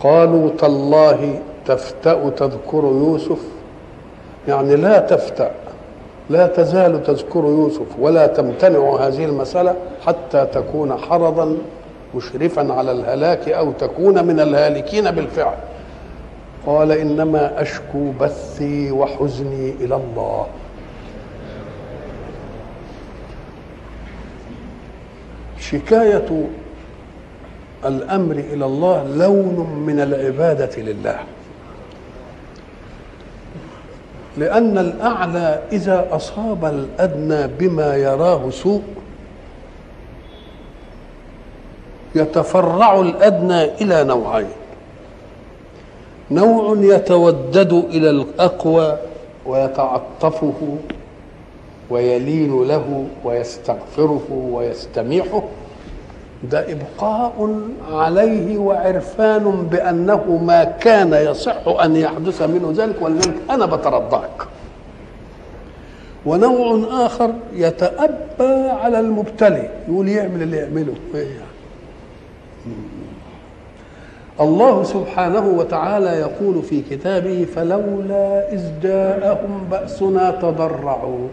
قالوا تالله تفتأ تذكر يوسف. يعني لا تفتأ لا تزال تذكر يوسف ولا تمتنع هذه المسألة حتى تكون حرضا مشرفا على الهلاك أو تكون من الهالكين بالفعل. قال إنما أشكو بثي وحزني إلى الله. شكاية الأمر إلى الله لون من العبادة لله. لأن الأعلى إذا أصاب الأدنى بما يراه سوء يتفرع الأدنى إلى نوعين. نوع يتودد إلى الأقوى ويتعطفه ويلين له ويستغفره ويستميحه. ده إبقاء عليه وعرفان بأنه ما كان يصح أن يحدث منه ذلك ولذلك أنا بترضاك ونوع آخر يتأبى على المبتلي يقول يعمل اللي يعمله. إيه يعني؟ الله سبحانه وتعالى يقول في كتابه فلولا إذ جاءهم بأسنا تضرعوا.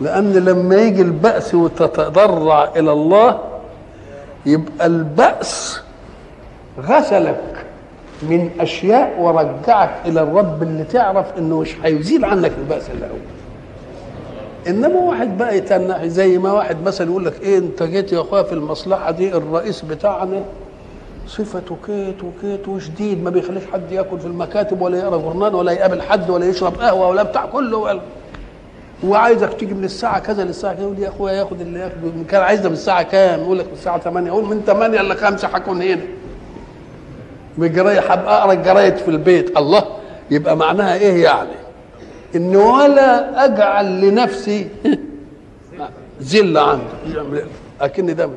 لأن لما يجي البأس وتتضرع إلى الله يبقى البأس غسلك من أشياء ورجعك إلى الرب اللي تعرف إنه مش هيزيل عنك البأس الأول إنما واحد بقى يتنح زي ما واحد مثلا يقول لك إيه أنت جيت يا أخويا في المصلحة دي الرئيس بتاعنا صفته كيت وكيت وشديد ما بيخليش حد يأكل في المكاتب ولا يقرأ جورنال ولا يقابل حد ولا يشرب قهوة ولا بتاع كله وعايزك تيجي من الساعة كذا للساعة كذا يقول يا أخويا ياخد اللي ياخده كان عايزنا من الساعة كام؟ يقول لك من الساعة 8 يقول من 8 ل 5 هكون هنا. بالجرايد هبقى أقرأ الجرايد في البيت. الله يبقى معناها إيه يعني؟ ان ولا أجعل لنفسي ذل عندي اكن ده.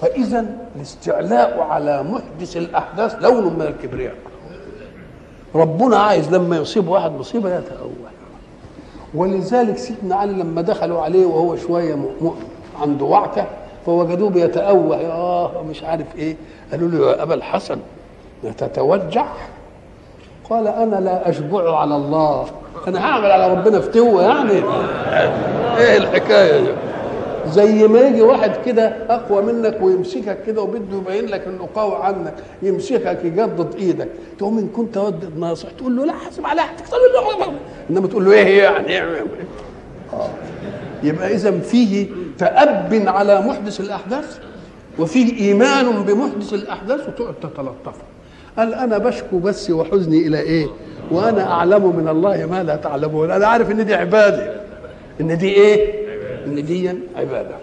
فإذا الاستعلاء على محدث الأحداث لون من الكبرياء. ربنا عايز لما يصيب واحد مصيبة يتأول. ولذلك سيدنا علي لما دخلوا عليه وهو شوية. عنده وعكة فوجدوه بيتأوه. آه مش عارف إيه. قالوا له يا أبا الحسن تتوجع؟ قال أنا لا اشجع على الله. أنا هعمل على ربنا فتوه يعني. إيه الحكاية دي؟ زي ما يجي واحد كده أقوى منك ويمسكك كده وبده يبين لك إنه قوي عنك يمسكك يجدد إيدك. تقوم إن كنت ودد ناصح تقول له لا حاسب على هتكسر إنما تقول له إيه يعني؟ آه. يبقى إذا فيه تأب على محدث الأحداث وفيه إيمان بمحدث الأحداث وتقعد تتلطف. قال أنا بشكو بس وحزني إلى إيه؟ وأنا أعلم من الله ما لا تعلمون. أنا عارف إن دي عبادي إن دي إيه؟ ان دي عبادة.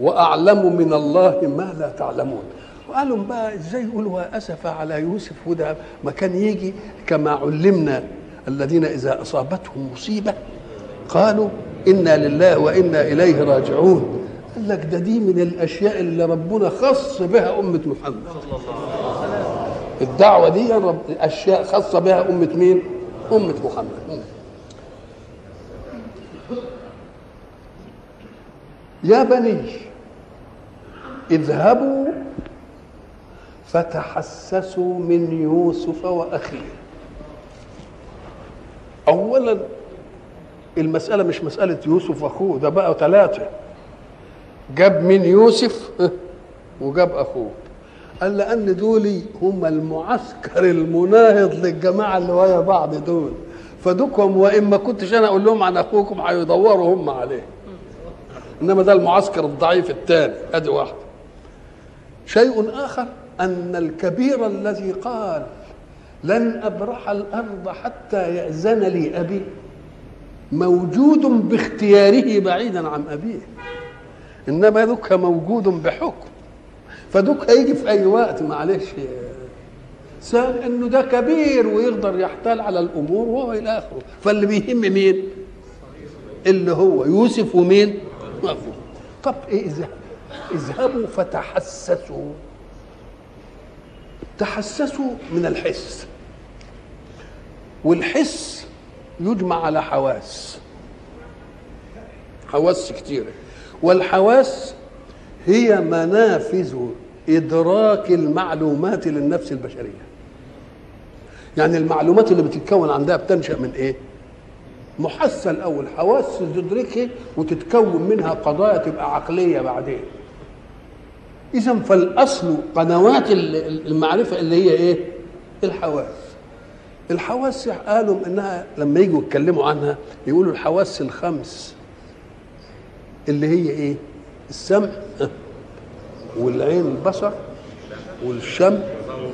وأعلم من الله ما لا تعلمون. وقالوا بقى إزاي يقولوا أسف على يوسف وده ما كان يجي كما علمنا الذين إذا أصابتهم مصيبة. قالوا إنا لله وإنا إليه راجعون. قال لك ده دي من الأشياء اللي ربنا خص بها أمة محمد. الدعوة دي أشياء خاصة بها أمة مين؟ أمة محمد. يا بني اذهبوا فتحسسوا من يوسف وأخيه. اولا المسألة مش مسألة يوسف وأخوه ده بقى ثلاثة. جاب من يوسف وجاب أخوه. قال لأن دول هم المعسكر المناهض للجماعة اللي ويا بعض دول. فدوكم وإن ما كنتش أنا أقول لهم عن أخوكم هيدوروا هم عليه. إنما ده المعسكر الضعيف الثاني أدي واحدة شيء آخر أن الكبير الذي قال لن أبرح الأرض حتى يأذن لي أبي موجود باختياره بعيدا عن أبيه. إنما ذك موجود بحكم. فدوك هيجي في أي وقت معلش سهل إنه ده كبير ويقدر يحتال على الأمور وهو إلى آخره. فاللي بيهم مين؟ اللي هو يوسف ومين؟ مأخوه طب إيه اذهبوا فتحسسوا. تحسسوا من الحس. والحس يجمع على حواس. حواس كتيرة والحواس هي منافذ إدراك المعلومات للنفس البشرية. يعني المعلومات اللي بتتكون عندها بتنشأ من إيه؟ محسة الأول حواس تدركها وتتكون منها قضايا تبقى عقلية بعدين. إذا فالأصل قنوات المعرفة اللي هي إيه؟ الحواس. الحواس قالوا إنها لما يجوا يتكلموا عنها يقولوا الحواس الخمس اللي هي إيه؟ السمع والعين البصر والشم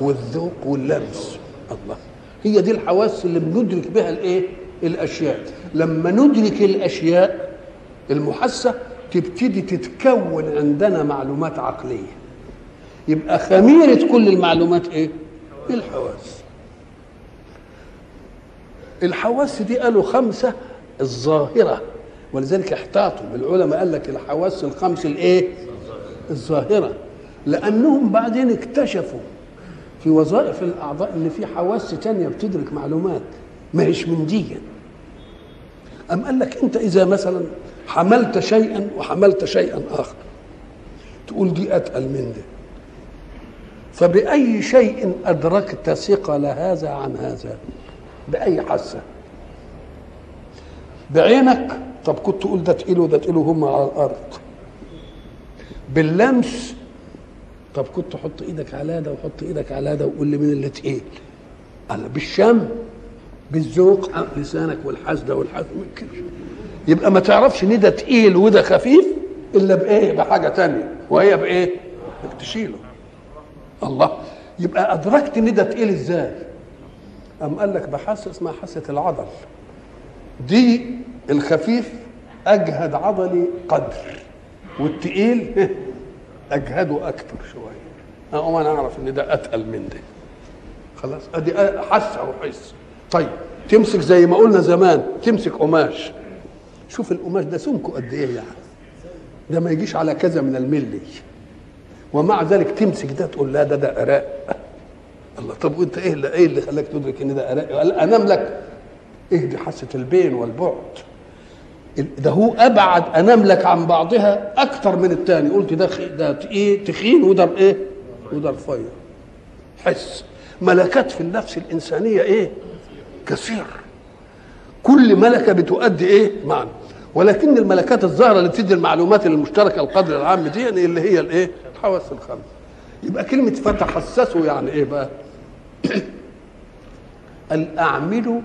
والذوق واللمس. الله. هي دي الحواس اللي بندرك بها الإيه؟ الأشياء. لما ندرك الأشياء المحسة تبتدي تتكون عندنا معلومات عقلية. يبقى خميرة كل المعلومات إيه؟ الحواس. الحواس دي قالوا خمسة الظاهرة. ولذلك احتاطوا. العلماء قال لك الحواس الخمس الإيه؟ الظاهرة. لأنهم بعدين اكتشفوا في وظائف الأعضاء إن في حواس تانية بتدرك معلومات. ما هيش من دي أم قال لك أنت إذا مثلا حملت شيئا وحملت شيئا آخر تقول دي أتقل من ده فبأي شيء أدركت ثقل هذا عن هذا؟ بأي حاسة؟ بعينك؟ طب كنت تقول ده تقيل وده تقيل وهم على الأرض. باللمس؟ طب كنت تحط إيدك على ده وحط إيدك على ده وقول لي مين اللي تقيل؟ قال بالشم. بالذوق لسانك والحسده والحسد يبقى ما تعرفش إن ده تقيل وده خفيف إلا بإيه؟ بحاجة تانية. وهي بإيه؟ إنك تشيله. الله. يبقى أدركت إن ده تقيل إزاي؟ أم قال لك بحاسة اسمها حاسة العضل. دي الخفيف أجهد عضلي قدر. والتقيل أجهده أكثر شوية. أقوم أنا أعرف إن ده أتقل من ده. خلاص. أدي حاسة وحس. طيب تمسك زي ما قلنا زمان تمسك قماش. شوف القماش ده سمكه قد إيه يعني؟ ده ما يجيش على كذا من الملي. ومع ذلك تمسك ده تقول لا ده ده عراق الله طب وأنت إيه اللي إيه اللي خلاك تدرك إن ده قال أنام لك. إيه دي حاسة البين والبعد؟ ده هو أبعد أنام لك عن بعضها أكتر من الثاني قلت ده ده إيه تخين وده إيه؟ وده رفيع حس. ملكات في النفس الإنسانية إيه؟ كثير. كل ملكة بتؤدي إيه؟ معنى. ولكن الملكات الظاهرة اللي بتدي المعلومات المشتركة القدر العام دي يعني اللي هي الإيه؟ الحواس الخمس. يبقى كلمة فتحسسوا يعني إيه بقى؟ أن أعملوا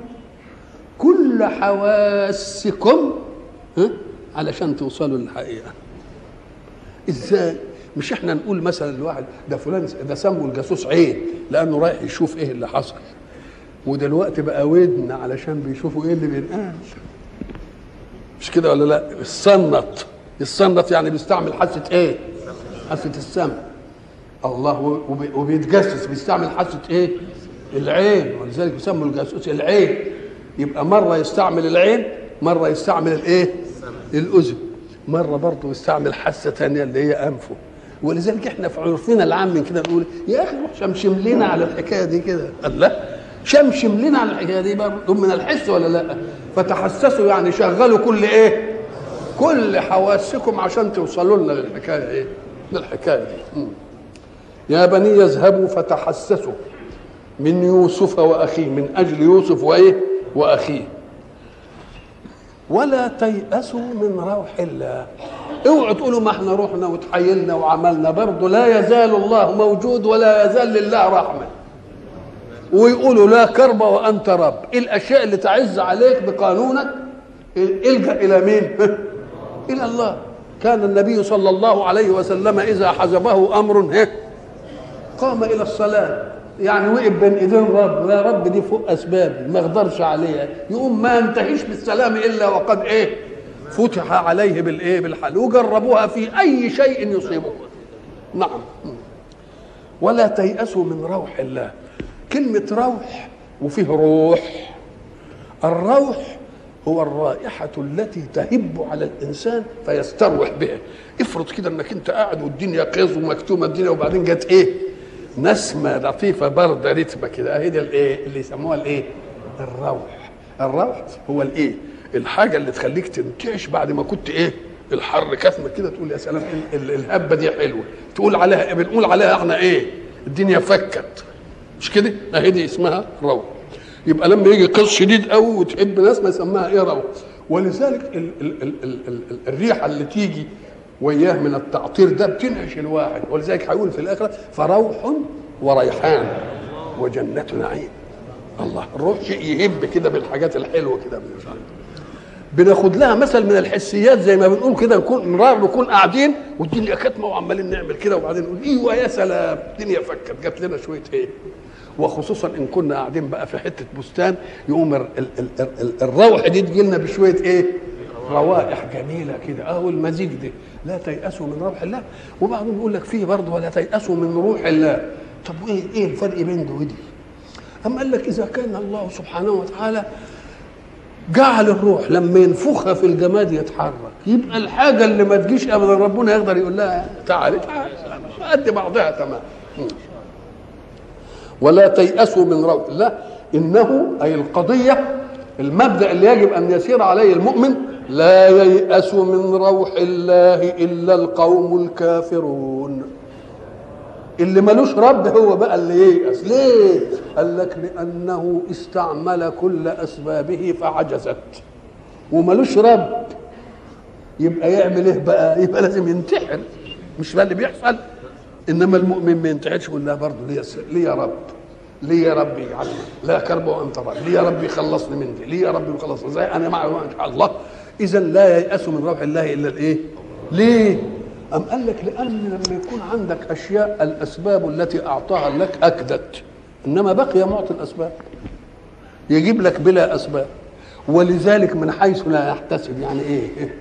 كل حواسكم علشان توصلوا للحقيقة. إزاي؟ مش إحنا نقول مثلا لواحد ده فلان ده سموا الجاسوس عين لأنه رايح يشوف إيه اللي حصل. ودلوقتي بقى ودن علشان بيشوفوا إيه اللي بينقال. مش كده ولا لا؟ الصنط. الصنط يعني بيستعمل حاسة إيه؟ حاسة السمع الله وبيتجسس. بيستعمل حاسة إيه؟ العين. ولذلك بيسموا الجاسوس العين. يبقى مرة يستعمل العين مرة يستعمل الايه؟ الأذن. مرة برضه يستعمل حاسة ثانية اللي هي أنفه. ولذلك إحنا في عرفنا العام من كده نقول يا أخي روح شمشم لنا على الحكاية دي كده. قال لا شمشم لنا على الحكاية دي من الحس ولا لأ؟ فتحسسوا يعني شغلوا كل إيه؟ كل حواسكم عشان توصلوا لنا للحكاية إيه؟ للحكاية دي. يا بني يذهبوا فتحسسوا. من يوسف وأخيه من أجل يوسف وإيه؟ وأخيه. ولا تيأسوا من روح الله. اوعوا تقولوا ما إحنا رحنا وتحيلنا وعملنا. برضه لا يزال الله موجود ولا يزال لله رحمة. ويقولوا لا كرب وأنت رب. إيه الأشياء اللي تعز عليك بقانونك؟ إلجأ إلى مين؟ إلى الله. كان النبي صلى الله عليه وسلم إذا حزبه أمر قام إلى الصلاة. يعني وقف بين إيدين رب. يا رب دي فوق اسبابي ما أقدرش عليها. يقوم ما ينتهيش بالسلام إلا وقد إيه؟ فتح عليه بالإيه؟ بالحل وجربوها في أي شيء يصيبه. نعم. ولا تيأسوا من روح الله. كلمة روح وفيه روح. الروح هو الرائحة التي تهب على الإنسان فيستروح بها. افرض كده انك انت قاعد والدنيا قيظ ومكتومة الدنيا وبعدين جت إيه؟ نسمة لطيفة باردة رتمة كده. اهي دي الإيه؟ اللي يسموها الإيه؟ الروح. الروح هو الإيه؟ الحاجة اللي تخليك تنتعش بعد ما كنت إيه؟ الحر كثمة كده تقول يا سلام ال- ال- الهبة دي حلوة. تقول عليها بنقول عليها إحنا إيه؟ الدنيا فكت. مش كده؟ اهي دي اسمها روح. يبقى لما يجي قص شديد قوي وتحب ناس ما يسماها إيه روح. ولذلك ال ال ال ال ال ال الريحة اللي تيجي وياه من التعطير ده بتنعش الواحد. ولذلك هيقول في الآخرة فروح وريحان وجنة نعيم. الله الروح شيء يهب كده بالحاجات الحلوة كده. بناخد لها مثل من الحسيات زي ما بنقول كده نكون مرار نكون قاعدين والدنيا كاتمه وعمالين نعمل كده وبعدين نقول أيوه يا سلام الدنيا فكت جات لنا شوية إيه وخصوصا إن كنا قاعدين بقى في حتة بستان يقوم ال- ال- ال- ال- الروح دي تجي لنا بشوية إيه؟ روائح جميلة كده. آه والمزيج ده لا تيأسوا من روح الله. وبعضهم يقول لك فيه برضه ولا تيأسوا من روح الله. طب وايه إيه الفرق بين ده ودي؟ أم قال لك إذا كان الله سبحانه وتعالى جعل الروح لما ينفخها في الجماد يتحرك. يبقى الحاجة اللي ما تجيش أبدا ربنا يقدر يقول لها تعالي تعالي قد بعضها تمام. ولا تيأسوا من روح الله. إنه أي القضية المبدأ اللي يجب أن يسير عليه المؤمن لا ييأس من روح الله إلا القوم الكافرون. اللي ملوش رب هو بقى اللي ييأس. ليه؟ قال لك لأنه استعمل كل أسبابه فعجزت. وملوش رب. يبقى يعمل إيه بقى؟ يبقى لازم ينتحر. مش ده اللي بيحصل. إنما المؤمن ما ينتحرش يقول لا برضه ليه ليه يا رب ليه يا رب يجعلني لا كرب وانت رب ليه يا رب يخلصني من دي ليه يا رب يخلصني زي أنا مع الله. إذا لا ييأس من روح الله إلا الايه ليه؟ أم قال لك؟ لأن لما يكون عندك أشياء الأسباب التي أعطاها لك أكدت. إنما بقي معطي الأسباب. يجيب لك بلا أسباب. ولذلك من حيث لا يحتسب يعني إيه؟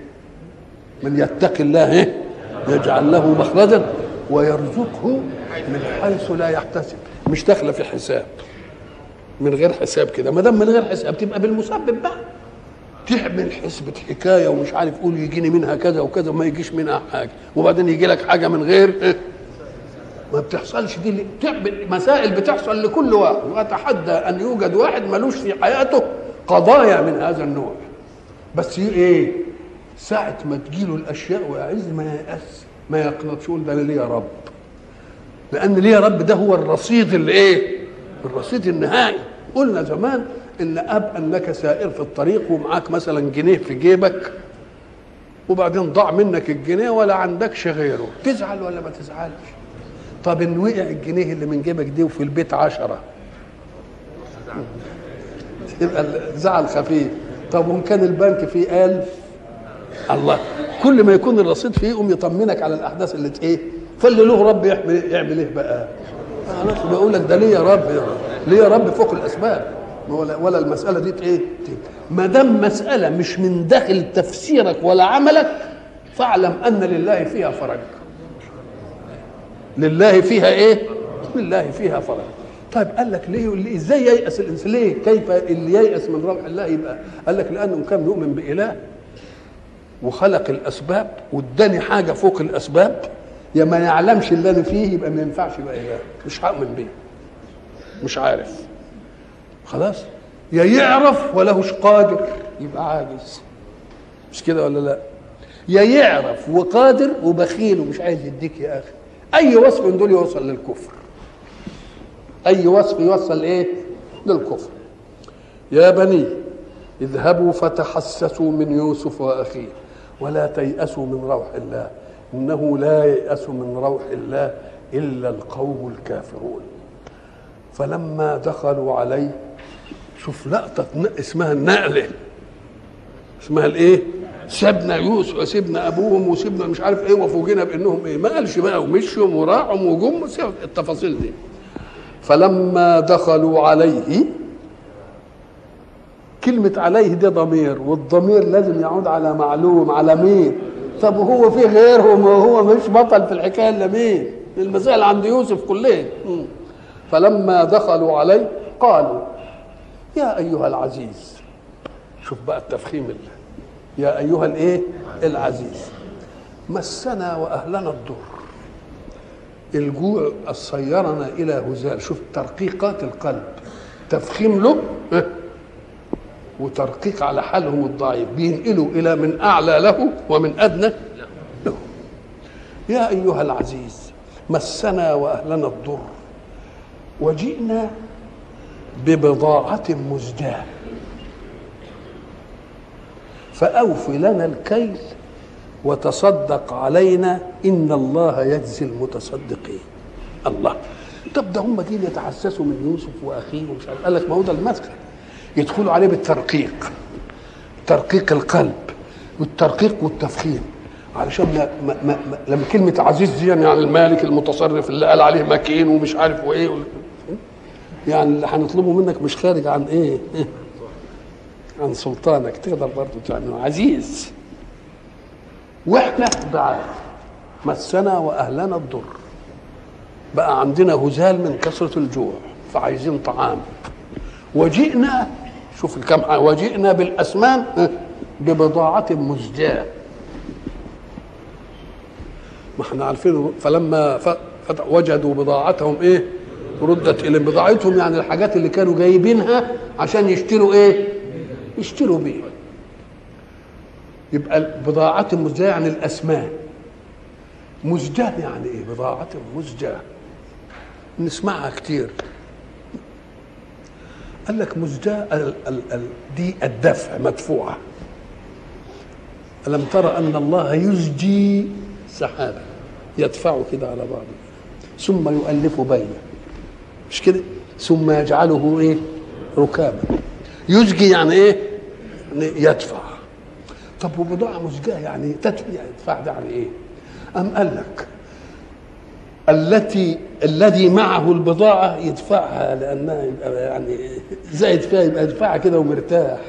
من يتقي الله إيه؟ يجعل له مخرجا. ويرزقه من حيث لا يحتسب. مش داخلة في حساب. من غير حساب كده. ما دام من غير حساب تبقى بالمسبب بقى. تعمل حسبة حكاية ومش عارف قول يجيني منها كذا وكذا وما يجيش منها حاجة. وبعدين يجي لك حاجة من غير إيه؟ ما بتحصلش. دي تعمل مسائل بتحصل لكل واحد. وأتحدى أن يوجد واحد ملوش في حياته قضايا من هذا النوع. بس إيه؟ ساعة ما تجيله الأشياء ويعز ما ييأس ما يقنطش يقول ده أنا ليه يا رب؟ لأن ليه يا رب ده هو الرصيد اللي إيه الرصيد النهائي. قلنا زمان إن أب انك سائر في الطريق ومعاك مثلا جنيه في جيبك وبعدين ضاع منك الجنيه ولا عندكش غيره. تزعل ولا ما تزعلش؟ طب إن وقع الجنيه اللي من جيبك دي وفي البيت عشرة. يبقى الزعل خفيف. طب وإن كان البنك فيه ألف؟ الله. كل ما يكون الرصيد فيه يقوم يطمنك على الأحداث اللي إيه؟ فاللي له رب يعمل يعمل إيه بقى؟ أنا بقول لك ده ليه يا رب. ليه يا رب فوق الأسباب. ولا ولا المسألة دي إيه؟ ما دام مسألة مش من داخل تفسيرك ولا عملك فاعلم أن لله فيها فرج. لله فيها إيه؟ لله فيها فرج. طيب قال لك ليه إزاي ييأس الانسان ليه؟ كيف اللي ييأس من روح الله يبقى قال لك لأنه كان يؤمن بإله. وخلق الأسباب واداني حاجة فوق الأسباب يا ما يعلمش اللي أنا فيه يبقى ما ينفعش يبقى إله. مش هؤمن بيه. مش عارف. خلاص؟ يا يعرف ولهش قادر. يبقى عاجز. مش كده ولا لا؟ يا يعرف وقادر وبخيل ومش عايز يديك يا أخي. أي وصف من دول يوصل للكفر. أي وصف يوصل إيه؟ للكفر. يا بني اذهبوا فتحسسوا من يوسف وأخيه. ولا تيأسوا من روح الله إنه لا ييأس من روح الله إلا القوم الكافرون فلما دخلوا عليه شوف لقطة اسمها النقلة اسمها الإيه؟ سيبنا يوسف وسيبنا أبوهم وسيبنا مش عارف إيه وفوجئنا بأنهم إيه؟ ما قالش بقى ومشوا وراحوا وجم التفاصيل دي. فلما دخلوا عليه كلمة عليه دي ضمير والضمير لازم يعود على معلوم على مين؟ طب وهو في غيرهم وهو مش بطل في الحكاية إلا مين؟ اللي عند يوسف كلها. فلما دخلوا عليه قالوا يا أيها العزيز شوف بقى التفخيم اللي. يا أيها الإيه العزيز مسنا وأهلنا الضر الجوع صيرنا إلى هزال شوف ترقيقات القلب تفخيم له وترقيق على حالهم الضعيف بينقلوا إلى من أعلى له ومن أدنى له. يا أيها العزيز مسنا وأهلنا الضر وجئنا ببضاعة مزجاة. فأوف لنا الكيل وتصدق علينا إن الله يجزي المتصدقين. الله. طب ده هم جايين يتحسسوا من يوسف وأخيه ومش قال لك ما هو ده المدخل يدخلوا عليه بالترقيق. ترقيق القلب والترقيق والتفخيم. علشان ما ما ما ما لما كلمة عزيز دي يعني المالك المتصرف اللي قال عليه مكين ومش عارف وايه يعني اللي هنطلبه منك مش خارج عن إيه؟ عن سلطانك. تقدر برضه تعمل عزيز. وإحنا ضعاف مسنا وأهلنا الضر. بقى عندنا هزال من كثرة الجوع. فعايزين طعام. وجئنا شوف الكم وجئنا بالاسمان ببضاعه مزجاة. ما إحنا عارفين فلما وجدوا بضاعتهم إيه؟ ردت إلى بضاعتهم يعني الحاجات اللي كانوا جايبينها عشان يشتروا إيه؟ يشتروا بيه يبقى بضاعة مزجاة يعني الأسمان مزجاة يعني إيه؟ بضاعة مزجاة. نسمعها كتير. قال لك مزجاة دي الدفع مدفوعة. ألم ترى أن الله يزجي سحابا يدفعه كده على بعضه. ثم يؤلف بينه. مش كده؟ ثم يجعله إيه؟ ركابا يزجي يعني إيه؟ يدفع. طب وبضاعة مزجاة يعني تدفع ده يعني إيه؟ أم قال لك التي الذي معه البضاعة يدفعها لأنها يبقى يعني زايد فيها يبقى يدفعها كده ومرتاح.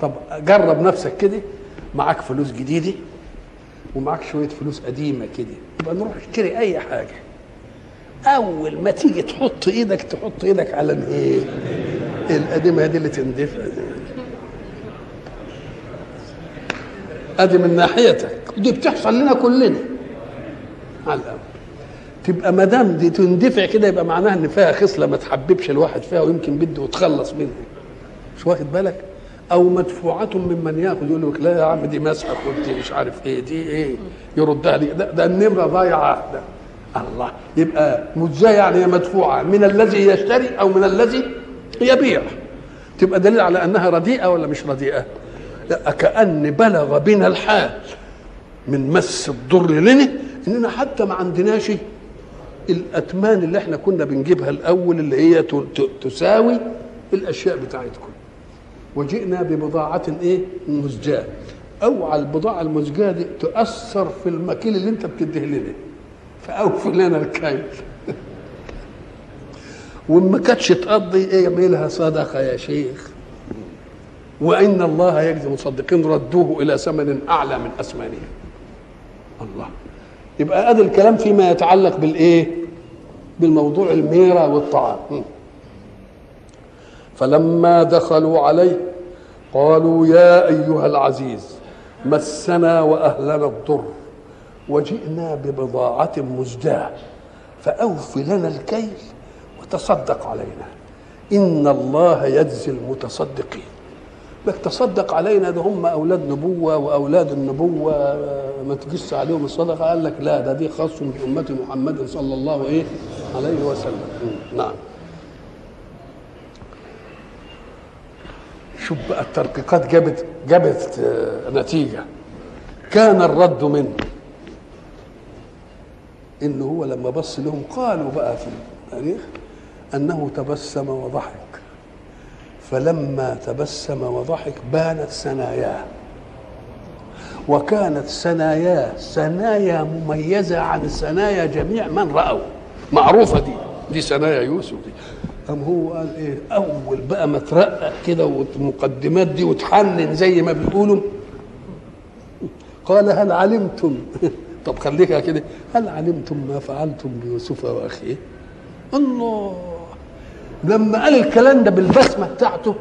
طب جرب نفسك كده معاك فلوس جديدة ومعاك شوية فلوس قديمة كده يبقى نروح نشتري أي حاجة. أول ما تيجي تحط إيدك تحط إيدك على الإيه؟ القديمة دي اللي تندفع أدي من ناحيتك. دي بتحصل لنا كلنا. على الأول تبقى ما دام دي تندفع كده يبقى معناها إن فيها خصلة ما تحببش الواحد فيها ويمكن بده يتخلص منها. مش واخد بالك؟ أو مدفوعه ممن ياخذ يقول لك لا يا عم دي مسحة ودي مش عارف إيه دي إيه يردها لي. ده, ده النمرة ضايعة. ده الله. يبقى مجزاة يعني مدفوعة. من الذي يشتري أو من الذي يبيع. تبقى دليل على أنها رديئة ولا مش رديئة؟ لا كأن بلغ بنا الحال من مس الضر لنا إننا حتى ما عندناش الأتمان اللي إحنا كنا بنجيبها الأول اللي هي تساوي الأشياء بتاعتكم. وجئنا ببضاعة إيه؟ مزجاة. اوعى البضاعة المزجاة دي تؤثر في المكيل اللي انت بتديه لنا. فأوفي لنا الكيل. وما كانتش تقضي إيه يعملها صدقة يا شيخ؟ وإن الله يجزي المصدقين ردوه إلى ثمن أعلى من اثمانهم الله. يبقى ادي الكلام فيما يتعلق بالإيه؟ بالموضوع الميرة والطعام. فلما دخلوا عليه قالوا يا أيها العزيز مسنا وأهلنا الضر وجئنا ببضاعة مزجاة فأوف لنا الكيل وتصدق علينا. إن الله يجزي المتصدقين. لك تصدق علينا ده هم أولاد نبوة وأولاد النبوة. ما تجيش عليهم الصدقة. قال لك لا ده دي خاص بأمة محمد صلى الله إيه عليه وسلم. نعم. شوف بقى الترقيقات جابت جابت آه، نتيجة. كان الرد منه ان هو لما بص لهم قالوا بقى في التاريخ أنه تبسم وضحك. فلما تبسم وضحك بانت ثناياه. وكانت ثناياه ثنايا مميزة عن ثنايا جميع من رأوا. معروفة دي دي ثنايا يوسف دي. أم هو قال إيه؟ أول بقى ما ترقق كده والمقدمات دي وتحنن زي ما بيقولوا. قال هل علمتم؟ طب خليك كده. هل علمتم ما فعلتم بيوسف وأخيه؟ الله! لما قال الكلام ده بالبسمة بتاعته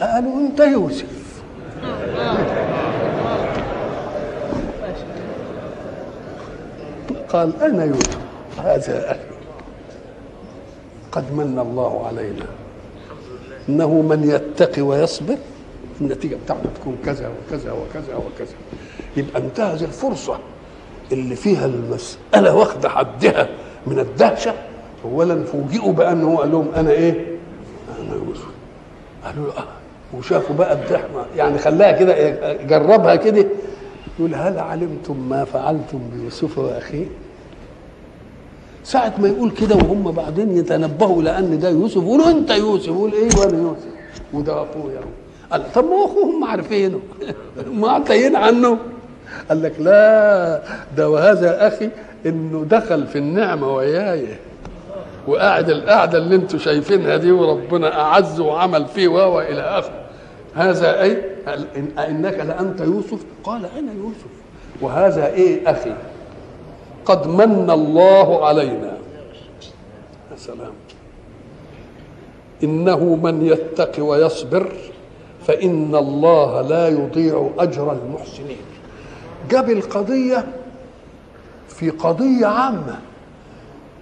قالوا انت يوسف. قال أنا يوسف هذا أخي قد من الله علينا. إنه من يتقي ويصبر النتيجة بتاعته تكون كذا وكذا وكذا وكذا. يبقى انتهز الفرصة اللي فيها المسألة واخدة حدها من الدهشة اولا فوجئوا بانه قال لهم أنا إيه؟ أنا يوسف قالوا له آه. وشافوا بقى الضحكه يعني خلاها كده جربها كده. يقول هل علمتم ما فعلتم بيوسف وأخيه؟ ساعة ما يقول كده وهم بعدين يتنبهوا لأن ده يوسف يقولوا أنت يوسف يقول إيه وأنا يوسف وده أخويا قال طب ما أخوهم عارفينه. ما عارفين عنه. قال لك لا ده وهذا أخي إنه دخل في النعمة وياي. وقاعد القعدة اللي أنتم شايفينها دي وربنا أعز وعمل فيه وهو إلى آخره. هذا أي؟ إنك لأنت يوسف؟ قال أنا يوسف. وهذا إيه أخي؟ قد من الله علينا. يا سلام. إنه من يتق ويصبر فإن الله لا يضيع أجر المحسنين. جاب القضية في قضية عامة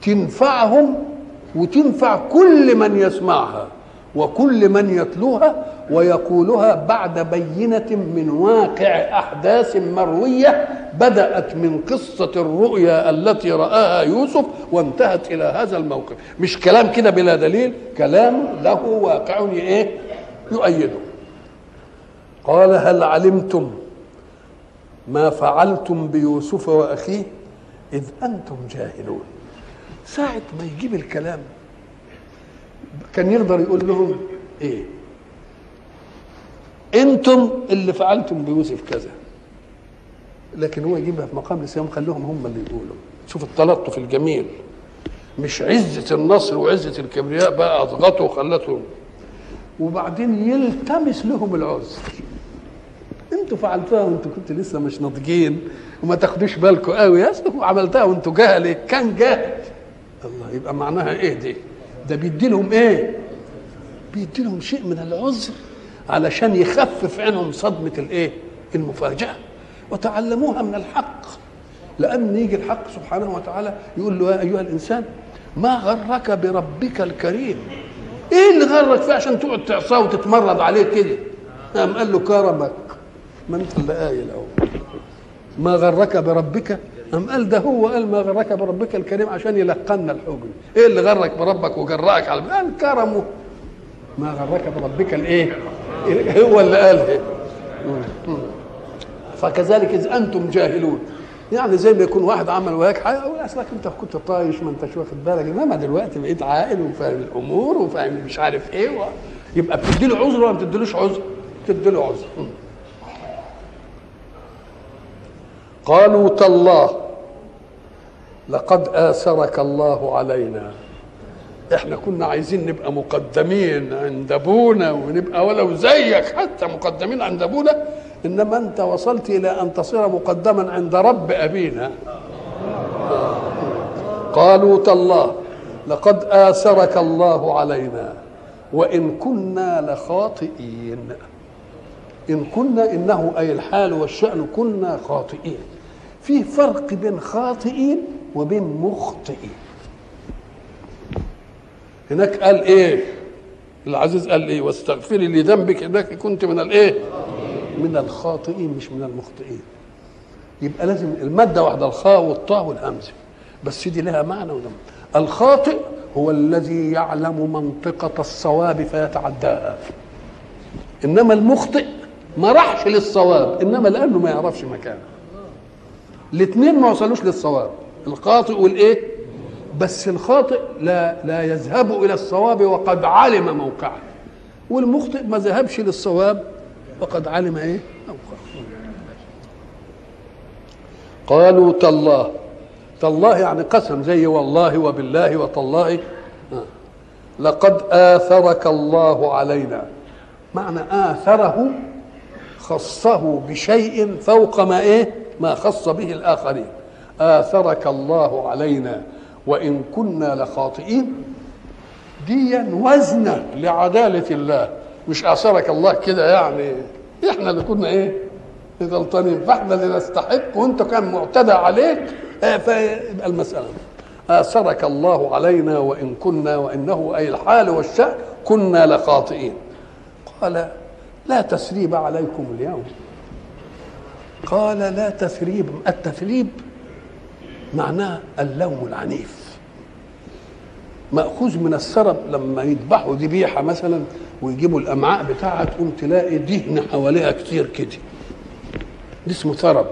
تنفعهم وتنفع كل من يسمعها وكل من يتلوها ويقولها بعد بينة من واقع أحداث مروية بدأت من قصة الرؤيا التي رآها يوسف وانتهت إلى هذا الموقف. مش كلام كده بلا دليل كلام له واقع إيه؟ يؤيده. قال هل علمتم ما فعلتم بيوسف وأخيه؟ إذ أنتم جاهلون. ساعة ما يجيب الكلام. كان يقدر يقول لهم إيه؟ أنتم اللي فعلتم بيوسف كذا. لكن هو يجيبها في مقام الصيام خليهم هم اللي يقولوا. شوف التلطف الجميل. مش عزة النصر وعزة الكبرياء بقى أضغطوا وخلتهم. وبعدين يلتمس لهم العذر. أنتوا فعلتوها وأنتوا كنتوا لسه مش ناضجين وما تاخدوش بالكم قوي يا عملتها وأنتوا جهل كان جاهل الله. يبقى معناها إيه دي؟ ده بيدي لهم إيه؟ بيدي لهم شيء من العذر علشان يخفف عنهم صدمة الإيه؟ المفاجأة. وتعلموها من الحق. لأن يجي الحق سبحانه وتعالى يقول له يا أيها الإنسان ما غرك بربك الكريم؟ إيه اللي غرك فيه عشان تقعد تعصاه وتتمرد عليه كده؟ قام قال له كرمك. ما انت اللي قايل اهو ما غرك بربك أم قال ده هو قال ما غرك بربك الكريم عشان يلقنا الحجن إيه اللي غرك بربك وجرأك على قال كرمه. ما غرك بربك الإيه؟ هو اللي قال إيه؟ فكذلك إذ أنتم جاهلون. يعني زي ما يكون واحد عمل وياك حاجة أقول اصلك أنت كنت طايش ما أنتش واخد بالك. إنما دلوقتي بقيت عاقل وفاهم الأمور وفاهم مش عارف إيه و... يبقى بتدي له عذر ولا ما بتديلوش عذر؟ بتدي له عذر قالوا تالله لقد آثرك الله علينا. إحنا كنا عايزين نبقى مقدمين عند أبونا ونبقى ولو زيك حتى مقدمين عند أبونا. إنما أنت وصلت إلى أن تصير مقدما عند رب أبينا. قالوا تالله لقد آثرك الله علينا. وإن كنا لخاطئين. إن كنا إنه أي الحال والشأن كنا خاطئين. في فرق بين خاطئين وبين مخطئين. هناك قال إيه؟ العزيز قال إيه؟ واستغفري لذنبك إنك كنت من الايه من الخاطئين مش من المخطئين. يبقى لازم المادة واحدة الخاء والطاء والهمزه بس دي لها معنى وده الخاطئ هو الذي يعلم منطقة الصواب فيتعداها إنما المخطئ ما راحش للصواب إنما لأنه ما يعرفش مكانه. الاثنين ما وصلوش للصواب الخاطئ والإيه؟ بس الخاطئ لا لا يذهب إلى الصواب وقد علم موقعه والمخطئ ما ذهبش للصواب وقد علم إيه؟ موقعه. قالوا تالله تالله يعني قسم زي والله وبالله وتالله. لقد آثرك الله علينا. معنى آثره خصه بشيء فوق ما إيه؟ ما خص به الآخرين. آثرك الله علينا وإن كنا لخاطئين. ديا وزنه لعدالة الله. مش آثرك الله كده يعني. إحنا اللي كنا إيه؟ غلطانين. فإحنا اللي نستحق وأنت كان معتدى عليك. آه، فيبقى المسألة. آثرك الله علينا وإن كنا وإنه أي الحال والشأن كنا لخاطئين. قال لا تثريب عليكم اليوم. قال لا تثريب. التثريب معناه اللوم العنيف. مأخوذ من السرب لما يذبحوا ذبيحة مثلا ويجيبوا الأمعاء بتاعها تقوم تلاقي دهن حواليها كتير كده. دي اسمه ثرب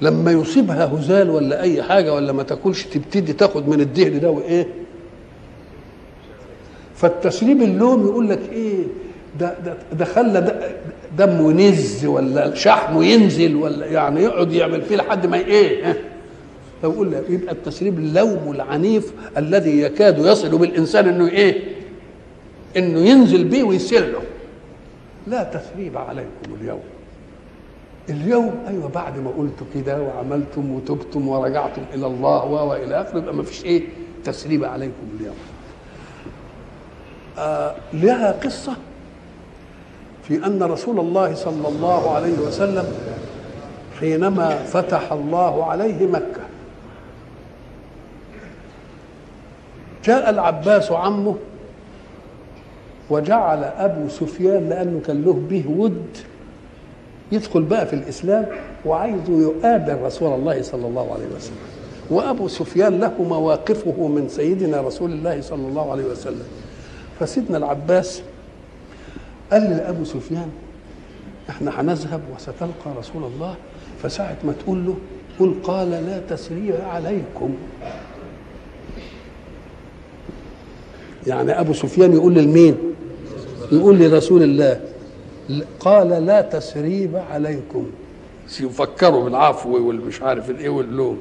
لما يصيبها هزال ولا أي حاجة ولا ما تاكلش تبتدي تاخد من الدهن ده وإيه؟ فالتسريب اللوم يقول لك إيه؟ ده ده ده خلى ده دمه ينز ولا شحمه ينزل ولا يعني يقعد يعمل فيه لحد ما إيه؟ فيقول لك يبقى التسريب اللوم العنيف الذي يكاد يصل بالإنسان إنه إيه؟ إنه ينزل بيه ويسله لا تثريب عليكم اليوم اليوم أيوه بعد ما قلتوا كده وعملتم وتبتم ورجعتم إلى الله وإلى آخره يبقى ما فيش إيه؟ تثريب عليكم اليوم. آه لها قصة في أن رسول الله صلى الله عليه وسلم حينما فتح الله عليه مكة. جاء العباس عمه وجعل أبو سفيان لأنه كان له به ود يدخل بقى في الإسلام وعايزه يقابل رسول الله صلى الله عليه وسلم. وأبو سفيان له مواقفه من سيدنا رسول الله صلى الله عليه وسلم. فسيدنا العباس قال لابو سفيان إحنا هنذهب وستلقى رسول الله. فساعة ما تقول له قل قال لا تسريب عليكم. يعني أبو سفيان يقول لمين يقول لرسول الله قال لا تسريب عليكم. يفكروا بالعفو والمش عارف الإيه واللوم.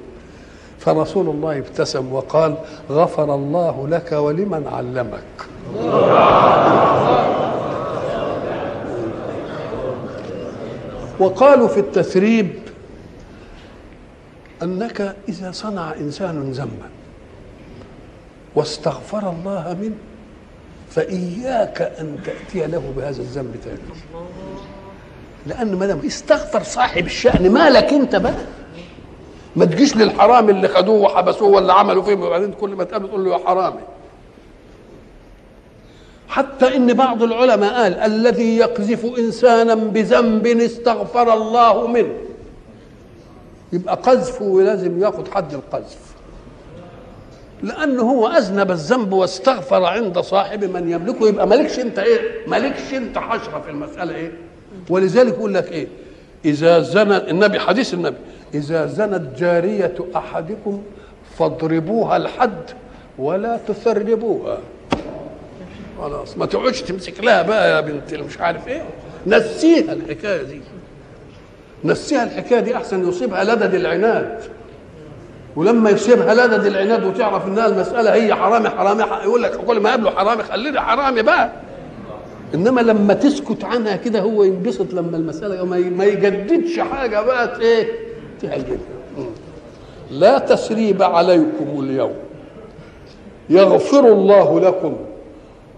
فرسول الله ابتسم وقال غفر الله لك ولمن علمك. وقالوا في التثريب أنك إذا صنع إنسان ذنبا واستغفر الله منه فإياك أن تأتي له بهذا الذنب تاني. لأن ما دام استغفر صاحب الشأن مالك أنت بقى. ما تجيش للحرام اللي خدوه وحبسوه ولا عملوا فيه وبعدين كل ما تقابل تقول له يا حرامي. حتى إن بعض العلماء قال الذي يقذف إنسانا بذنب استغفر الله منه. يبقى قذفه لازم ياخذ حد القذف. لأنه هو أذنب الذنب واستغفر عند صاحب من يملكه. يبقى مالكش أنت إيه؟ مالكش أنت حشرة في المسألة إيه؟ ولذلك يقول لك إيه؟ إذا زنى النبي حديث النبي إذا زنت جارية أحدكم فاضربوها الحد ولا تثربوها. خلاص. ما تقعدش تمسك لها بقى يا بنت مش عارف إيه. نسيها الحكاية دي. نسيها الحكاية دي أحسن يصيبها لدد العناد. ولما يصيبها لدد العناد وتعرف إنها المسألة هي حرامي حرامي يقول لك كل ما قابله حرامي خليني حرامي بقى. إنما لما تسكت عنها كده هو ينبسط لما المسألة ما يجددش حاجة بقى إيه؟ تهجد لا تسريب عليكم اليوم. يغفر الله لكم.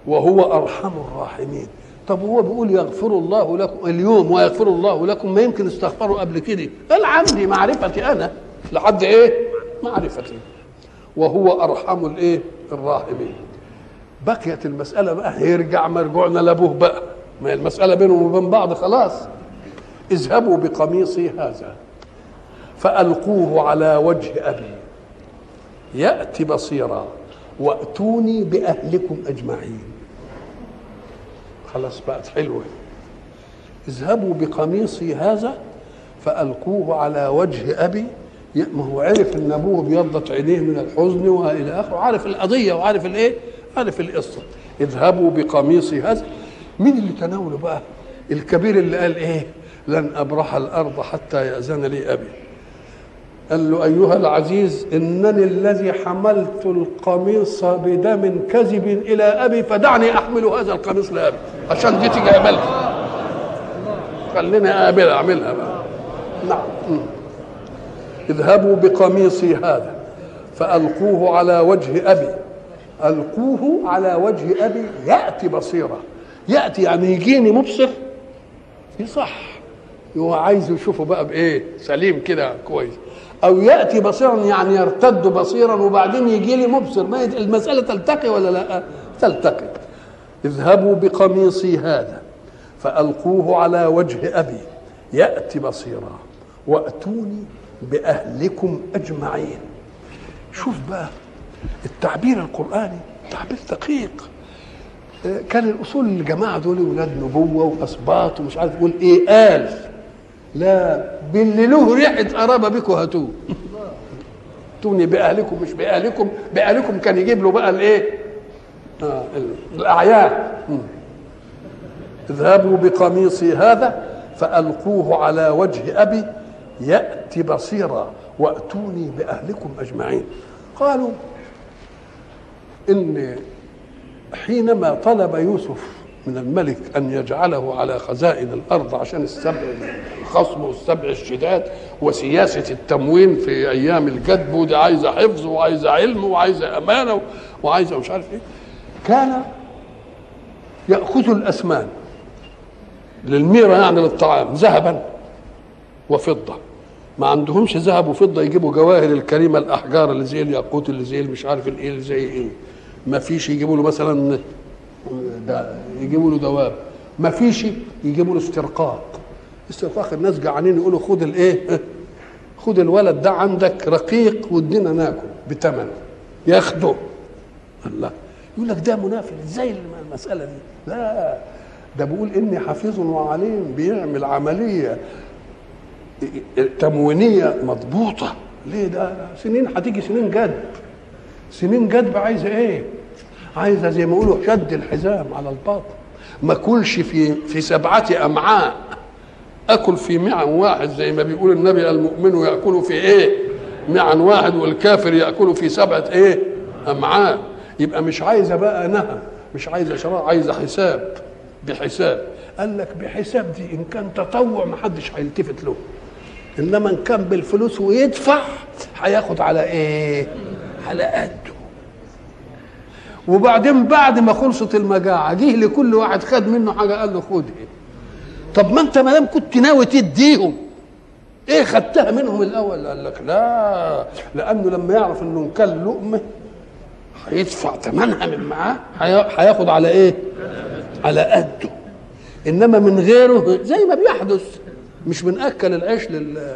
وهو أرحم الراحمين. طب هو بيقول يغفر الله لكم اليوم ويغفر الله لكم ما يمكن استغفروا قبل كده؟ قال عندي معرفتي أنا. لحد إيه؟ معرفتي. وهو أرحم الإيه؟ الراحمين. بقيت المسألة بقى يرجع مرجوعنا لأبوه بقى. ما المسألة بينهم وبين بعض خلاص. اذهبوا بقميصي هذا فألقوه على وجه أبي. يأتي بصيرا وأتوني بأهلكم أجمعين. خلاص بقت حلوة. اذهبوا بقميصي هذا فألقوه على وجه أبي. ما هو عرف إن أبوه بيضت عينيه من الحزن وإلى آخره عارف القضية وعارف الإيه؟ عارف القصة. اذهبوا بقميصي هذا. مين اللي تناوله بقى؟ الكبير اللي قال إيه؟ لن أبرح الأرض حتى يأذن لي أبي. قال له أيها العزيز إنني الذي حملت القميص بدم كذب إلى أبي فدعني أحمل هذا القميص لأبي عشان دي تيجي اقبلها خليني اقابلها أعملها. بقى نعم. اذهبوا بقميصي هذا فألقوه على وجه أبي. ألقوه على وجه أبي. يأتي بصيرا يأتي يعني يجيني مبصر. يصح. هو عايز يشوفه بقى بإيه؟ سليم كده كويس. أو يأتي بصيرا يعني يرتد بصيرا وبعدين يجي لي مبصر. ما المسألة تلتقي ولا لا؟ تلتقي. اذهبوا بقميصي هذا فألقوه على وجه أبي. يأتي بصيرا. وأتوني بأهلكم أجمعين. شوف بقى التعبير القرآني تعبير دقيق. آه، كان الأصول الجماعة دول ولاد نبوة وأسباط ومش عارف يقول إيه قال لا باللي له ريحة قرابة بكم هاتوه اتوني بأهلكم مش بأهلكم. بأهلكم كان يجيب له بقى الإيه؟ آه الأعيان مم. اذهبوا بقميصي هذا فألقوه على وجه أبي يأتي بصيرا وأتوني بأهلكم أجمعين. قالوا إن حينما طلب يوسف من الملك أن يجعله على خزائن الأرض عشان السبع الخصم والسبع الشداد وسياسة التموين في أيام الجدب ودي عايزة حفظ وعايزة علم وعايزة أمانة وعايزة مش عارف إيه. كان يأخذ الأسمان للميرة يعني للطعام ذهبا وفضة. ما عندهمش ذهب وفضة يجيبوا جواهر الكريمة الأحجار اللي زي الياقوت اللي زي مش عارف الإيه اللي زي إيه. ما فيش يجيبوا له مثلا ده يجيبوا له دواب. ما فيش يجيبوا له استرقاق. استرقاق الناس جعانين يقولوا خد الايه؟ خد الولد ده عندك رقيق وادينا ناكل بثمن ياخده. الله. يقول لك ده منافق. إزاي المسألة دي؟ لا. ده بيقول إني حفيظ وعليم بيعمل عملية تموينية مضبوطة. ليه ده؟ سنين هتيجي سنين جدب سنين جدب عايزة إيه؟ عايزه زي ما يقولوا شد الحزام على الباطن ما أكلش في في سبعة أمعاء. أكل في معن واحد زي ما بيقول النبي المؤمن يأكل في إيه؟ معن واحد والكافر يأكل في سبعة إيه؟ أمعاء. يبقى مش عايزه بقى نهى مش عايزه شراء عايزه حساب. بحساب. قال لك بحساب دي إن كان تطوع ما حدش هيلتفت له. إنما إن كان بالفلوس ويدفع هياخد على إيه؟ على قده. وبعدين بعد ما خلصت المجاعه جه لكل واحد خد منه حاجة قال له خد إيه. طب ما أنت ما دام كنت ناوي تديهم إيه خدتها منهم الأول؟ قال لك لا لأنه لما يعرف إنه ان كان لقمة هيدفع ثمنها من معاه هي- هياخد على إيه؟ على قده. إنما من غيره زي ما بيحدث مش بناكل العيش لل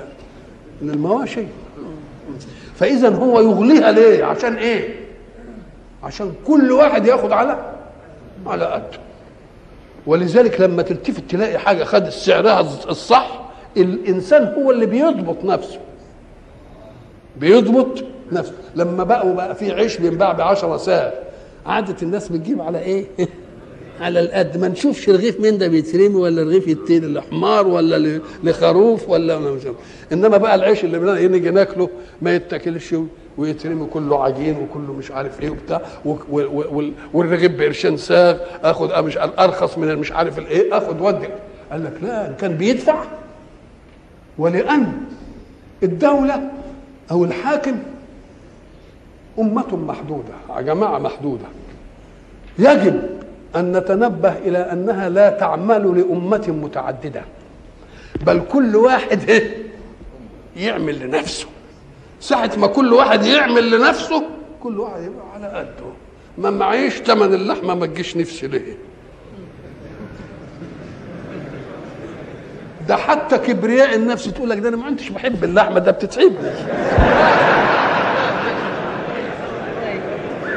للمواشي. فإذا هو يغليها ليه؟ عشان إيه؟ عشان كل واحد ياخد على على قده. ولذلك لما تلتفت تلاقي حاجة خد سعرها الصح الإنسان هو اللي بيضبط نفسه. بيضبط نفسه. لما بقوا بقى في عيش بينباع ب 10 ساعة عادة الناس بتجيب على إيه؟ على القد. ما نشوفش رغيف من ده بيترمي ولا رغيف يتين لحمار ولا لخروف ولا مش. إنما بقى العيش اللي بنا- نيجي ناكله ما يتاكلش ويترمي كله عجين وكله مش عارف إيه وبتاع والرغيف بقرشين ساغ آخد آه مش أرخص من مش عارف الايه آخد ودي. قال لك لا كان بيدفع. ولأن الدولة أو الحاكم أمة محدودة. جماعة محدودة. يجب أن نتنبه إلى أنها لا تعمل لأمة متعددة بل كل واحد؟ يعمل لنفسه. ساعة ما كل واحد يعمل لنفسه كل واحد يبقى على قده. ما معيش تمن اللحمة ما تجيش نفسي ليه؟ ده حتى كبرياء النفس تقول لك ده أنا ما كنتش بحب اللحمة ده بتتعبني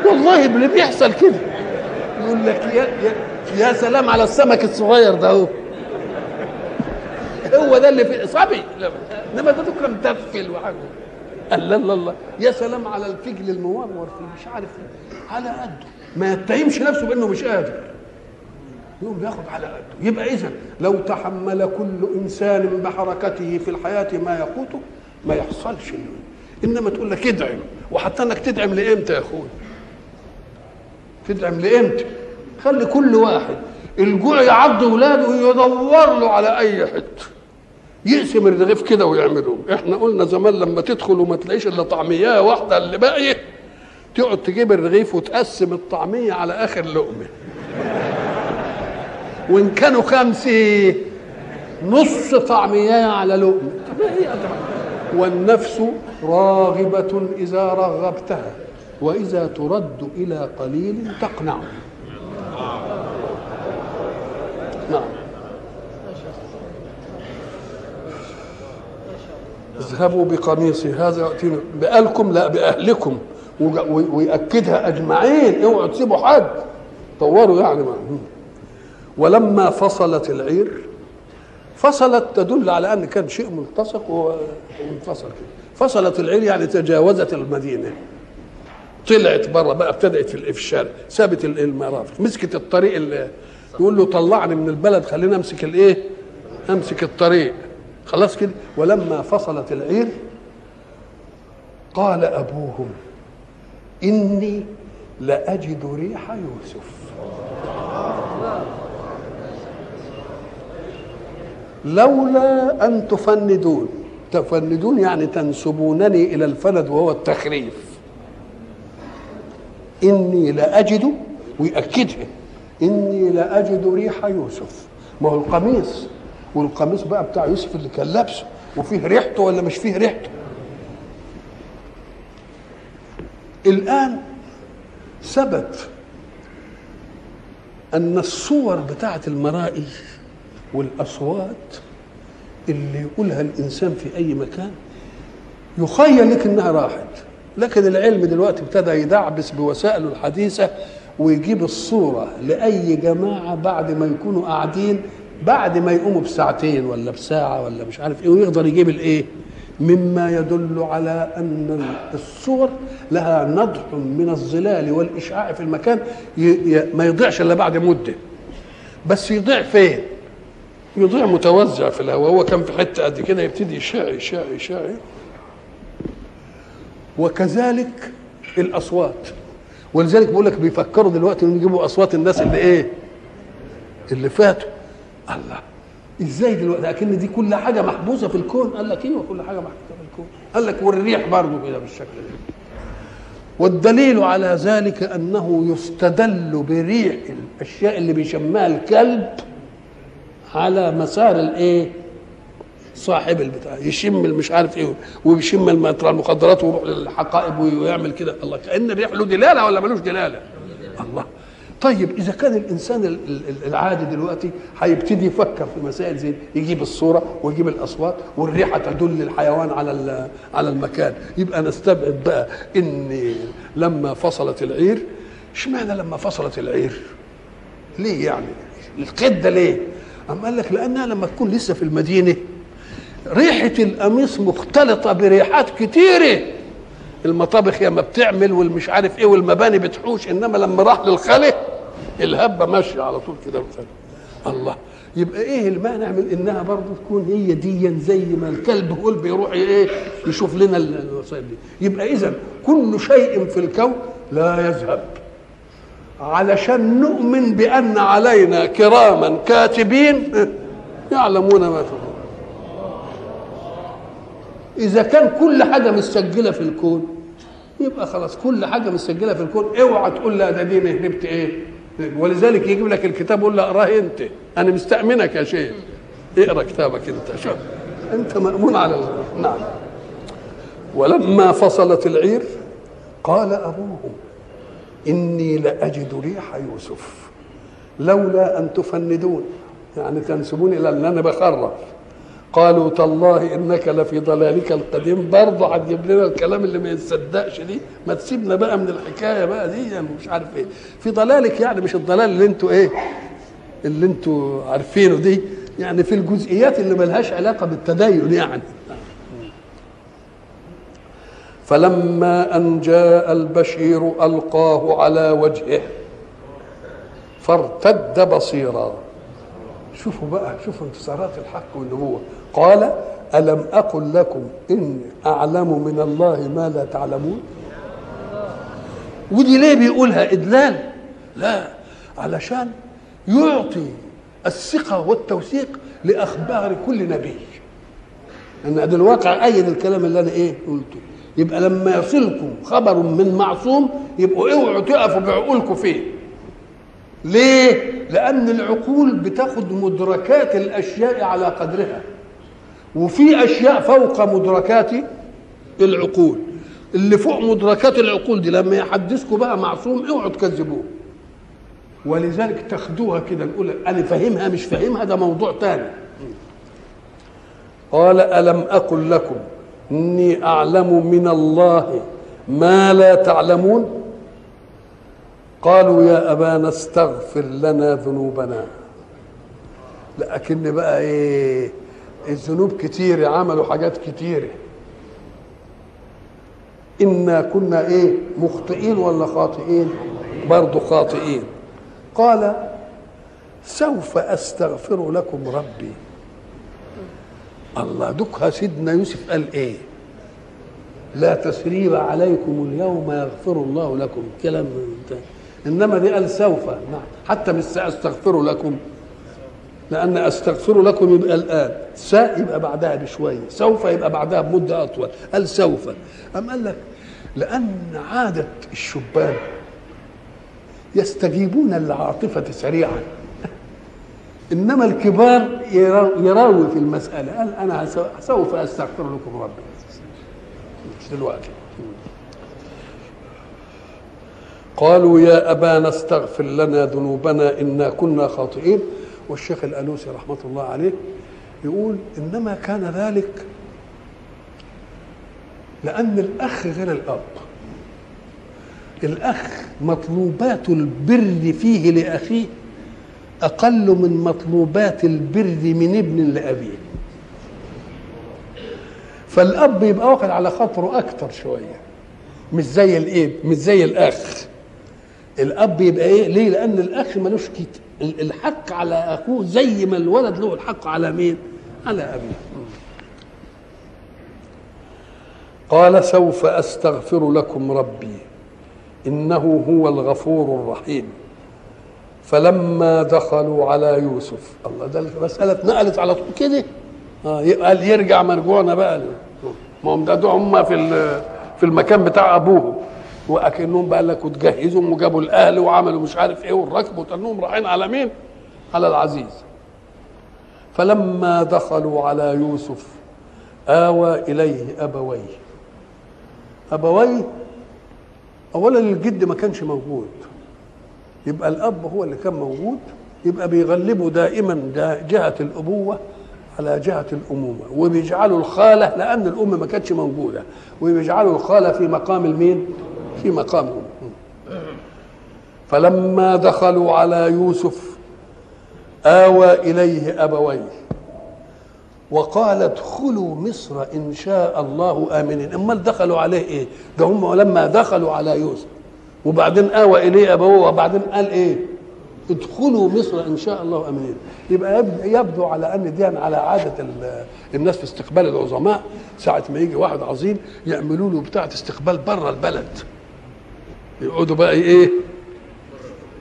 والله اللي بيحصل كده. يقول لك يا, يا, يا سلام على السمك الصغير ده هو هو ده اللي في صبي. انما ده تكره متفل وحاجة. قال لا لا لا. يا سلام على الفجل المورور مش عارف إيه. على قده. ما يتهمش نفسه بأنه مش قادر. يقوم بياخد على قده. يبقى اذا لو تحمل كل إنسان بحركته في الحياة ما يقوته ما يحصلش إنما تقول لك ادعم. وحتى إنك تدعم لإمتى يا أخوي؟ تدعم لإمتى؟ خلي كل واحد الجوع يعض ولاده ويدور له على أي حتة. يقسم الرغيف كده ويعملوه إحنا قلنا زمان لما تدخل وما تلاقيش إلا طعمية واحدة اللي باقية تقعد تجيب الرغيف وتقسم الطعمية على آخر لقمة. وإن كانوا خمسة نص طعمية على لقمة. طب إيه؟ والنفس راغبة إذا رغبتها وإذا ترد إلى قليل تقنع. نعم. اذهبوا بقميصي هذا يأتينا. بأهلكم؟ لا بأهلكم. ويأكدها أجمعين. اوعوا تسيبوا حد. طوروا يعني ما. ولما فصلت العير فصلت تدل على أن كان شيء ملتصق وانفصل كده فصلت العير يعني تجاوزت المدينة. طلعت بره بقى ابتدأت في ال- في الشارع سابت ال- المرافق مسكت الطريق اللي يقول له طلعني من البلد خليني أمسك الإيه؟ أمسك الطريق. خلاص كده. ولما فصلت العير قال أبوهم إني لأجد ريح يوسف. لولا أن تفندون. تفندون يعني تنسبونني إلى الفند وهو التخريف. إني لأجد ويأكدها إني لأجد ريح يوسف. ما هو القميص. والقميص بقى بتاع يوسف اللي كان لابسه وفيه ريحته ولا مش فيه ريحته؟ الآن ثبت أن الصور بتاعة المرائي والأصوات اللي يقولها الإنسان في أي مكان يخيل لك إنها راحت. لكن العلم دلوقتي ابتدى يدعبس بوسائله الحديثة ويجيب الصورة لأي جماعة بعد ما يكونوا قاعدين بعد ما يقوموا بساعتين ولا بساعة ولا مش عارف إيه ويقدر يجيب الإيه؟ مما يدل على أن الصور لها نضح من الظلال والإشعاع في المكان ما يضيعش إلا بعد مدة. بس يضيع فين؟ يضيع متوزع في الهواء. هو كان في حتة قد كده يبتدي يشع يشع يشع وكذلك الأصوات. ولذلك بقول لك بيفكروا دلوقتي إنهم يجيبوا أصوات الناس اللي إيه؟ اللي فاتوا. الله. إزاي دلوقتي؟ اكن دي كل حاجة محبوسة في الكون. قال لك أيوه كل حاجة محبوسة في الكون. قال لك والريح برضه كده بالشكل ده. والدليل على ذلك أنه يستدل بريح الأشياء اللي بيشمها الكلب على مسار الإيه؟ صاحب البتاع. يشم مش عارف إيه ويشم المخدرات ويروح للحقائب ويعمل كده. الله كأن الريح له دلالة ولا ملوش دلالة؟ الله. طيب إذا كان الإنسان ال- ال- العادي دلوقتي هيبتدي يفكر في مسائل زي يجيب الصورة ويجيب الأصوات والريحة تدل الحيوان على على المكان. يبقى نستبعد بقى ان لما فصلت العير إشمعنى لما فصلت العير؟ ليه يعني؟ القيد ده ليه؟ أم قال لك لأنها لما تكون لسه في المدينة ريحة القميص مختلطة بريحات كتيرة. المطابخ يا ما بتعمل والمش عارف إيه والمباني بتحوش إنما لما راح للخلق الهبة ماشية على طول كده. الله. يبقى إيه المانع من إنها برضه تكون هي ديا زي ما الكلب اللي بيروح إيه يشوف لنا ال- الوسائل دي. يبقى إذا كل شيء في الكون لا يذهب. علشان نؤمن بأن علينا كراما كاتبين يعلمون ما تفعلون إذا كان كل حاجة مسجله في الكون يبقى خلاص كل حاجة مسجله في الكون. اوعى تقول لا ده دي هربت إيه؟ ولذلك يجيب لك الكتاب يقول له اقراه أنت؟ أنا مستأمنك يا شيخ. اقرأ كتابك أنت شوف. أنت مأمون على ال- نعم. ولما فصلت العير قال ابوهم إني لأجد ريح يوسف لولا أن تفندون. يعني تنسبون إلى أن أنا بخرف قالوا تالله إنك لفي ضلالك القديم. برضه هتجيب لنا الكلام اللي ما يتصدقش دي. ما تسيبنا بقى من الحكاية بقى دي يعني مش عارف إيه. في ضلالك يعني مش الضلال اللي أنتوا إيه اللي أنتوا عارفينه دي. يعني في الجزئيات اللي ملهاش علاقة بالتدين يعني. فلما أن جاء البشير ألقاه على وجهه فارتد بصيرا. شوفوا بقى شوفوا انتصارات الحق والنبوة قال ألم أقل لكم إني أعلم من الله ما لا تعلمون؟ ودي ليه بيقولها؟ إدلال. لا علشان يعطي الثقة والتوثيق لأخبار كل نبي. إن ده الواقع أيد الكلام اللي أنا إيه قلته. يبقى لما يصلكم خبر من معصوم يبقوا اوعوا تقفوا بعقولكم فيه. ليه؟ لأن العقول بتاخد مدركات الأشياء على قدرها. وفي أشياء فوق مدركات العقول. اللي فوق مدركات العقول دي لما يحدثكم بقى معصوم اوعوا تكذبوه. ولذلك تاخدوها كده نقول أنا فاهمها مش فاهمها ده موضوع تاني. قال ألم أقل لكم إني أعلم من الله ما لا تعلمون؟ قالوا يا أبانا استغفر لنا ذنوبنا. لكن بقى إيه الذنوب كتير عملوا حاجات كتيره إنا كنا إيه مخطئين ولا خاطئين؟ برضو خاطئين. قال سوف أستغفر لكم ربي. الله دكها سيدنا يوسف قال إيه؟ لا تسريب عليكم اليوم يغفر الله لكم. كلام. إنما دي قال سوف. حتى مش سأستغفر لكم. لأن أستغفر لكم يبقى الآن. سا يبقى بعدها بشوية. سوف يبقى بعدها بمدة أطول. قال سوف. أم قال لك لأن عادة الشبان يستجيبون للعاطفة سريعا. إنما الكبار يراوي في المسألة. قال أنا سوف أستغفر لكم ربي. مش دلوقتي. قالوا يا أبانا استغفر لنا ذنوبنا إنا كنا خاطئين. والشيخ الألوسي رحمة الله عليه يقول إنما كان ذلك لأن الأخ غير الأب. الأخ مطلوبات البر فيه لأخيه أقل من مطلوبات البر من ابن لأبيه. فالأب يبقى واخد على خاطره أكتر شوية مش زي الإيه مش زي الأخ. الأب يبقى إيه؟ ليه؟ لأن الأخ ملوش. الحق على أخوه زي ما الولد له الحق على مين؟ على أبيه. قال سوف أستغفر لكم ربي. إنه هو الغفور الرحيم. فلما دخلوا على يوسف الله ده المسألة اتنقلت على طول كده. آه قال يرجع مرجوعنا بقى. ما هم ده هم في في المكان بتاع أبوهم. وأكنهم بقى لك وتجهزهم وجابوا الأهل وعملوا مش عارف إيه والركب وتنهم رايحين على مين؟ على العزيز. فلما دخلوا على يوسف آوى إليه أبويه. أبويه أولا الجد ما كانش موجود. يبقى الأب هو اللي كان موجود. يبقى بيغلبوا دائما دا جهة الأبوة على جهة الأمومة. وبيجعلوا الخالة لأن الأم ما كانتش موجودة. وبيجعلوا الخالة في مقام المين؟ في مقام. الأم فلما دخلوا على يوسف آوى إليه أبويه وقال ادخلوا مصر إن شاء الله آمنين. أمال دخلوا عليه إيه؟ ده هم لما دخلوا على يوسف. وبعدين آوى إليه أبوه وبعدين قال إيه؟ ادخلوا مصر إن شاء الله آمنين. يبقى يبدو على أن دي على عادة الناس في استقبال العظماء. ساعة ما يجي واحد عظيم يعملوا له بتاعة استقبال بره البلد. يقعدوا بقى إيه؟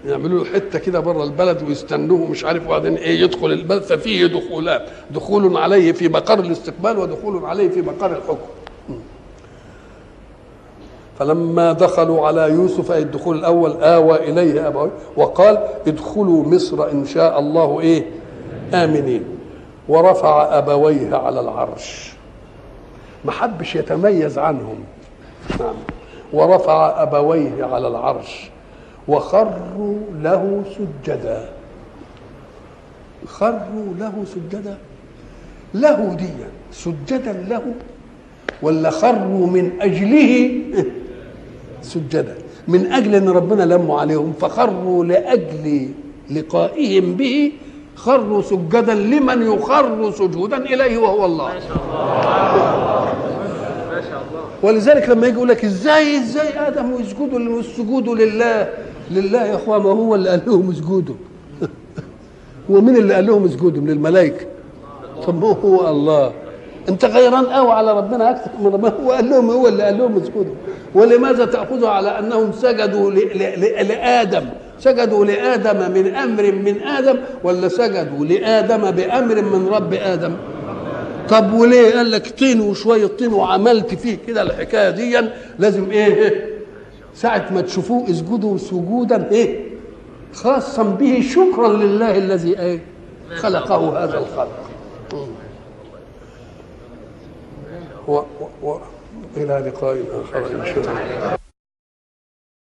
يعملوا له حتة كده بره البلد ويستنوه مش عارف وبعدين إيه يدخل البلد. ففيه دخولات. دخول عليه في مقر الاستقبال ودخول عليه في مقر الحكم. فلما دخلوا على يوسف أي الدخول الأول آوى إليه أبويه وقال ادخلوا مصر إن شاء الله إيه؟ آمنين. ورفع أبويه على العرش. ما حبش يتميز عنهم. نعم. ورفع أبويه على العرش وخروا له سجدا. خروا له سجدا. له دي سجدا له ولا خروا من أجله؟ سجدا. من أجل أن ربنا لم عليهم فخروا لأجل لقائهم به. خروا سجدا لمن يخر سجودا إليه وهو الله ما شاء الله ما شاء الله ولذلك لما يجي يقول لك إزاي إزاي آدم يسجدوا السجود لله؟ لله يا أخوان ما هو اللي قال لهم اسجدوا هو مين اللي قال لهم اسجدوا من الملائكه طب ما هو الله؟ أنت غيران قوي على ربنا أكثر من ربنا. هو قال لهم هو اللي قال لهم اسجدوا ولماذا تاخذ على أنهم سجدوا لآدم؟ سجدوا لآدم من أمر من آدم ولا سجدوا لآدم بأمر من رب آدم؟ طب وليه؟ قال لك طين وشوية طين وعملت فيه كده الحكاية دي لازم إيه؟ ساعة ما تشوفوه اسجدوا سجودا إيه؟ خاصا به شكرا لله الذي إيه؟ خلقه هذا الخلق. و و و إلى لقاء آخر إن شاء الله.